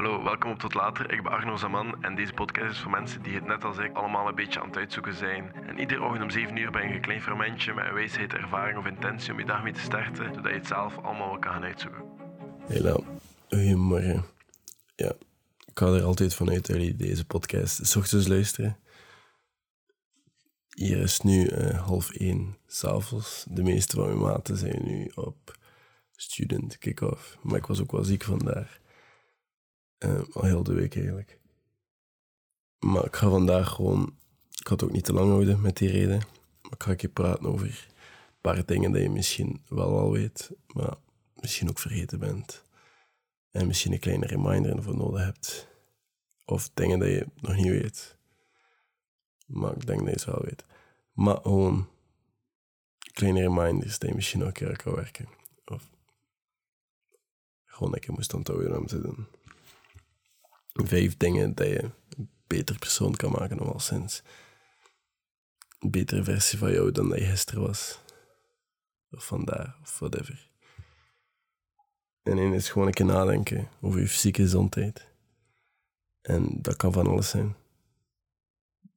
Hallo, welkom op Tot Later. Ik ben Arno Zaman en deze podcast is voor mensen die het net als ik allemaal een beetje aan het uitzoeken zijn. En iedere ochtend om 7 uur ben je een klein fermentje met een wijsheid, ervaring of intentie om je dag mee te starten, zodat je het zelf allemaal wel kan gaan uitzoeken. Hallo, goedemorgen. Ja, ik ga er altijd vanuit dat jullie deze podcast s ochtends luisteren. Hier is nu eh, half één s'avonds. De meeste van mijn maten zijn nu op student kick-off. Maar ik was ook wel ziek vandaag. Eh, al heel de week eigenlijk. Maar ik ga vandaag gewoon... Ik ga het ook niet te lang houden met die reden. Maar ik ga een keer praten over een paar dingen die je misschien wel al weet, maar misschien ook vergeten bent. En misschien een kleine reminder ervoor nodig hebt. Of dingen die je nog niet weet. Maar ik denk dat je het wel weet. Maar gewoon kleine reminders die je misschien nog een keer kan werken. Of gewoon dat je moest onthouden om te doen. Vijf dingen dat je een beter persoon kan maken, nog wel sinds. Een betere versie van jou dan dat je gisteren was. Of vandaag, of whatever. En één is gewoon een keer nadenken over je fysieke gezondheid. En dat kan van alles zijn.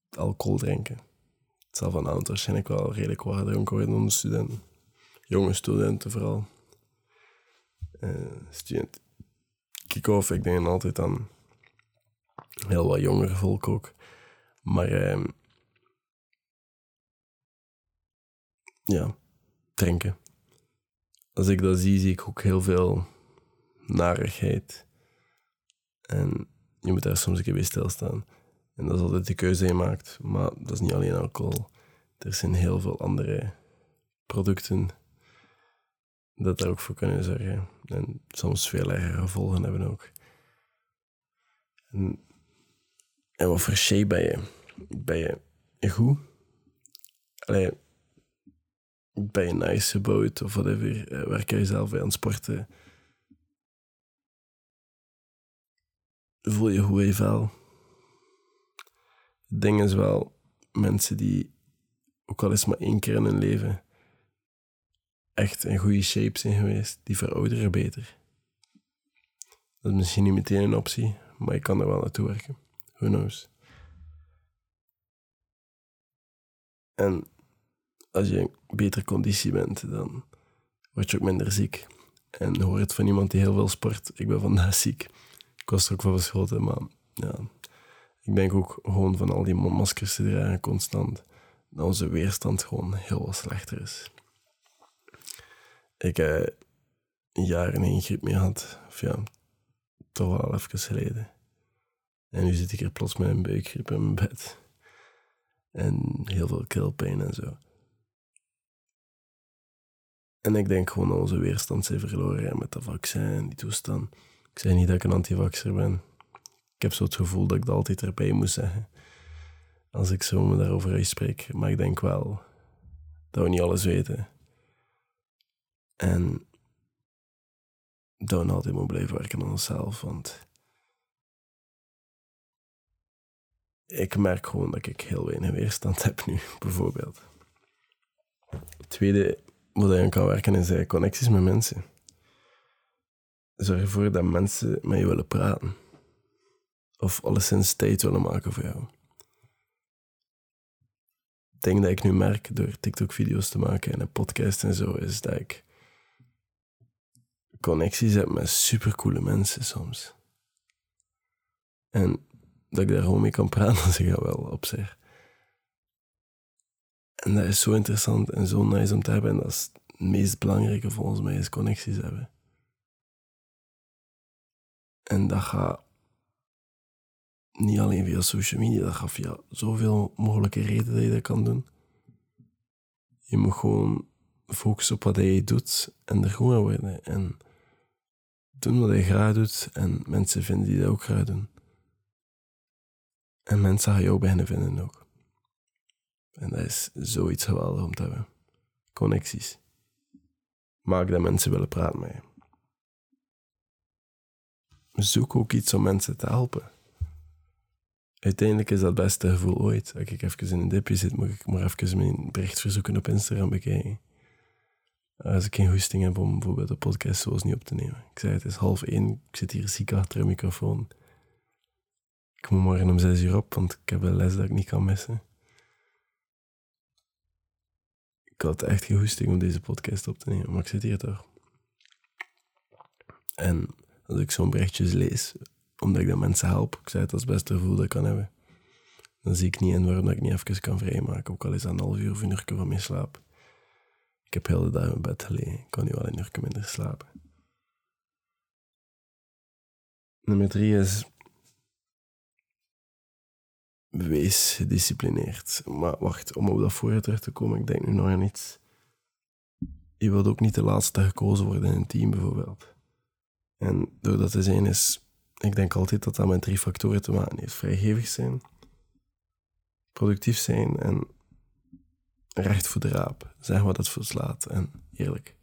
Alcohol drinken. Het zal vanavond waarschijnlijk wel redelijk wat gedronken worden onder studenten. Jonge studenten vooral. Uh, student kick-off, ik denk altijd aan heel wat jonger volk ook. Maar uh, ja, drinken. Als ik dat zie, zie ik ook heel veel narigheid. En je moet daar soms een keer bij stilstaan. En dat is altijd de keuze die je maakt. Maar dat is niet alleen alcohol. Er zijn heel veel andere producten dat daar ook voor kunnen zorgen. En soms veel erger gevolgen hebben ook. En, en wat voor shape ben je? Ben je goed? Allee, ben je nice gebouwd of whatever? Uh, werk je zelf bij aan sporten? Voel je hoe je vel? Het ding is wel, mensen die ook al eens maar één keer in hun leven echt in goede shape zijn geweest, die verouderen beter. Dat is misschien niet meteen een optie, maar je kan er wel naartoe werken. En als je in betere conditie bent, dan word je ook minder ziek. En hoor het van iemand die heel veel sport. Ik ben vandaag ziek. Ik was er ook van verschoten, maar ja. Ik denk ook gewoon van al die maskers te dragen constant, dat onze weerstand gewoon heel wat slechter is. Ik heb een jaar in één griep mee gehad. Of ja, toch wel even geleden. En nu zit ik er plots met een buikgriep in mijn bed. En heel veel keelpijn en zo. En ik denk gewoon dat onze weerstand zijn verloren met dat vaccin, die toestand. Ik zeg niet dat ik een antivaxer ben. Ik heb zo het gevoel dat ik dat altijd erbij moet zeggen. Als ik zo me daarover uitspreek. Maar ik denk wel dat we niet alles weten. En dat we altijd moeten blijven werken aan onszelf. Want ik merk gewoon dat ik heel weinig weerstand heb nu, bijvoorbeeld. Het tweede wat je kan werken is connecties met mensen. Zorg ervoor dat mensen met je willen praten. Of alleszins tijd willen maken voor jou. Het ding dat ik nu merk door TikTok-video's te maken en een podcast en zo, is dat ik connecties heb met supercoole mensen soms. En dat ik daar gewoon mee kan praten, zeg ik wel op zich. En dat is zo interessant en zo nice om te hebben. En dat is het meest belangrijke volgens mij, is connecties hebben. En dat gaat niet alleen via social media, dat gaat via zoveel mogelijke redenen dat je dat kan doen. Je moet gewoon focussen op wat je doet en er gewoon aan worden. En doen wat je graag doet en mensen vinden die dat ook graag doen. En mensen gaan jou beginnen vinden ook. En dat is zoiets geweldig om te hebben. Connecties. Maak dat mensen willen praten met je. Zoek ook iets om mensen te helpen. Uiteindelijk is dat het beste gevoel ooit. Als ik even in een dipje zit, moet ik maar even mijn bericht verzoeken op Instagram bekijken. Als ik geen goesting heb om bijvoorbeeld een podcast zoals niet op te nemen. Ik zei, het is half één, ik zit hier ziek achter een microfoon. Ik moet morgen om zes uur op, want ik heb een les dat ik niet kan missen. Ik had echt geen goesting om deze podcast op te nemen, maar ik zit hier toch. En als ik zo'n berichtjes lees, omdat ik dat mensen help, ik zei het als beste gevoel dat ik kan hebben, dan zie ik niet in waarom ik niet even kan vrijmaken, ook al is dat een half uur of een uur van mijn slaap. Ik heb heel de dag in bed gelegen, ik kan nu wel een uur minder slapen. Nummer drie is wees gedisciplineerd. Maar wacht, om op dat vorige terug te komen, ik denk nu nog aan iets. Je wilt ook niet de laatste gekozen worden in een team, bijvoorbeeld. En door dat te zijn is, ik denk altijd dat dat met drie factoren te maken heeft. Vrijgevig zijn, productief zijn en recht voor de raap. Zeg wat het verslaat en eerlijk.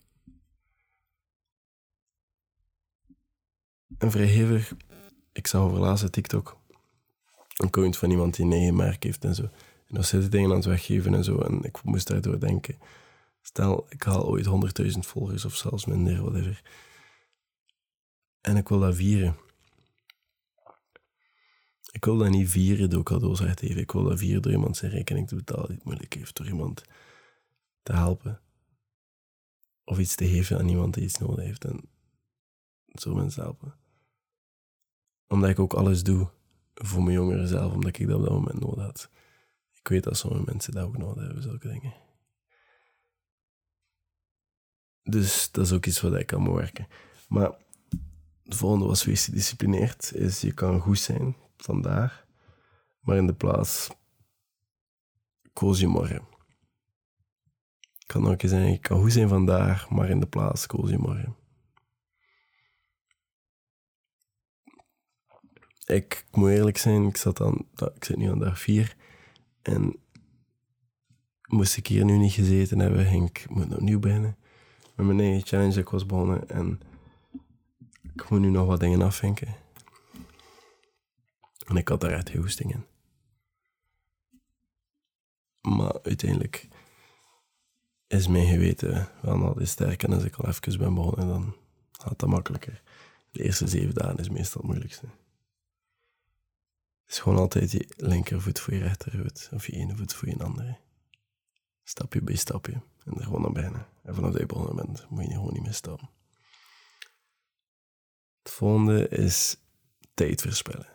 En vrijgevig, ik zag over TikTok een account van iemand die een merk heeft en zo. En dan zitten dingen aan het weggeven en zo. En ik moest daardoor denken. Stel, ik haal ooit 100.000 volgers of zelfs minder, whatever. En ik wil dat vieren. Ik wil dat niet vieren door cadeaus uit te geven. Ik wil dat vieren door iemand zijn rekening te betalen die het moeilijk heeft. Door iemand te helpen. Of iets te geven aan iemand die iets nodig heeft. En zo mensen helpen. Omdat ik ook alles doe voor mijn jongeren zelf, omdat ik dat op dat moment nodig had. Ik weet dat sommige mensen dat ook nodig hebben, zulke dingen. Dus dat is ook iets wat ik kan werken. Maar de volgende was wees gedisciplineerd. Is je kan goed zijn vandaag, maar in de plaats koos je morgen. Kan ook zeggen, je kan goed zijn vandaag, maar in de plaats koos je morgen. Ik, moet eerlijk zijn, ik, zat aan, ik zit nu aan dag vier. En moest ik hier nu niet gezeten hebben, ging ik moet opnieuw beginnen. Met mijn eigen challenge, ik was begonnen. En ik moet nu nog wat dingen afvinken. En ik had daar echt heel goesting in. Maar uiteindelijk is mijn geweten wel nog sterk. En als ik al even ben begonnen, dan gaat dat makkelijker. De eerste zeven dagen is meestal het moeilijkste is gewoon altijd je linkervoet voor je rechtervoet. Of je ene voet voor je andere. Stapje bij stapje. En er gewoon naar bijna. En vanaf dat bent, moet je gewoon niet meer staan. Het volgende is tijd verspillen.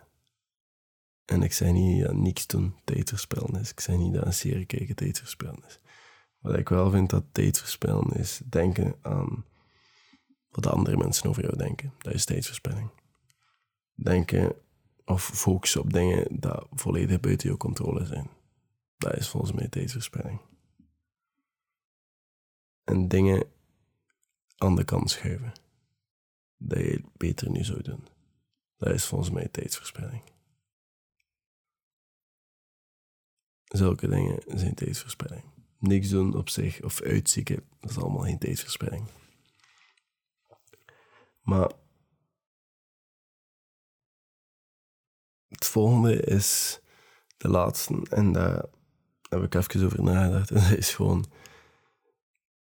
En ik zei niet dat niks doen tijd verspillen is. Ik zei niet dat een serie kijken tijd verspillen is. Wat ik wel vind dat tijd verspillen is denken aan wat andere mensen over jou denken. Dat is tijdverspilling. Denken of focussen op dingen die volledig buiten je controle zijn. Dat is volgens mij tijdsverspilling. En dingen aan de kant schuiven. Dat je beter nu zou doen. Dat is volgens mij tijdsverspilling. Zulke dingen zijn tijdsverspilling. Niks doen op zich of uitzieken, dat is allemaal geen tijdsverspilling. Maar volgende is de laatste. En daar heb ik even over nagedacht. En dat is gewoon...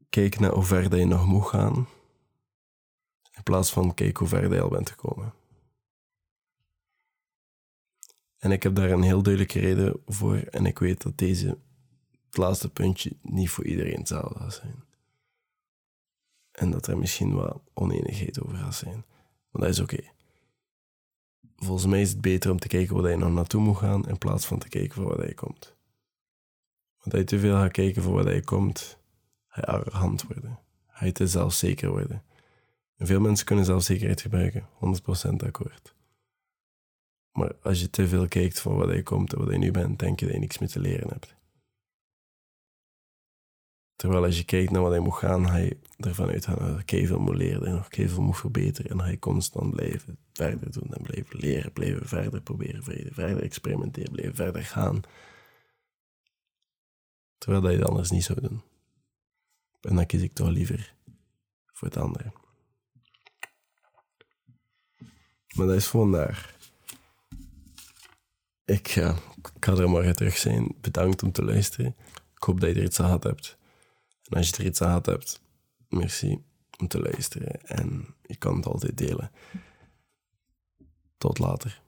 Kijk naar hoe ver je nog moet gaan. In plaats van kijk hoe ver je al bent gekomen. En ik heb daar een heel duidelijke reden voor. En ik weet dat deze, het laatste puntje, niet voor iedereen hetzelfde gaat zijn. En dat er misschien wat oneenigheid over gaat zijn. Maar dat is oké volgens mij is het beter om te kijken waar je nog naartoe moet gaan, in plaats van te kijken voor waar je komt. Want als je te veel gaat kijken voor waar je komt, ga je arrogant worden. Ga je te zelfzeker worden. En veel mensen kunnen zelfzekerheid gebruiken, 100% akkoord. Maar als je te veel kijkt voor wat je komt en wat je nu bent, denk je dat je niks meer te leren hebt. Terwijl als je kijkt naar wat hij moet gaan, ga je ervan uitgaan dat je veel moet leren en nog veel moet verbeteren. En je constant blijven verder doen en blijven leren, blijven verder proberen, verder experimenteren, blijven verder gaan. Terwijl dat je het anders niet zou doen. En dan kies ik toch liever voor het andere. Maar dat is vandaag. Ik ga, ik er maar terug zijn. Bedankt om te luisteren. Ik hoop dat je er iets aan gehad hebt. En als je er iets aan hebt, merci om te luisteren. En je kan het altijd delen. Tot later.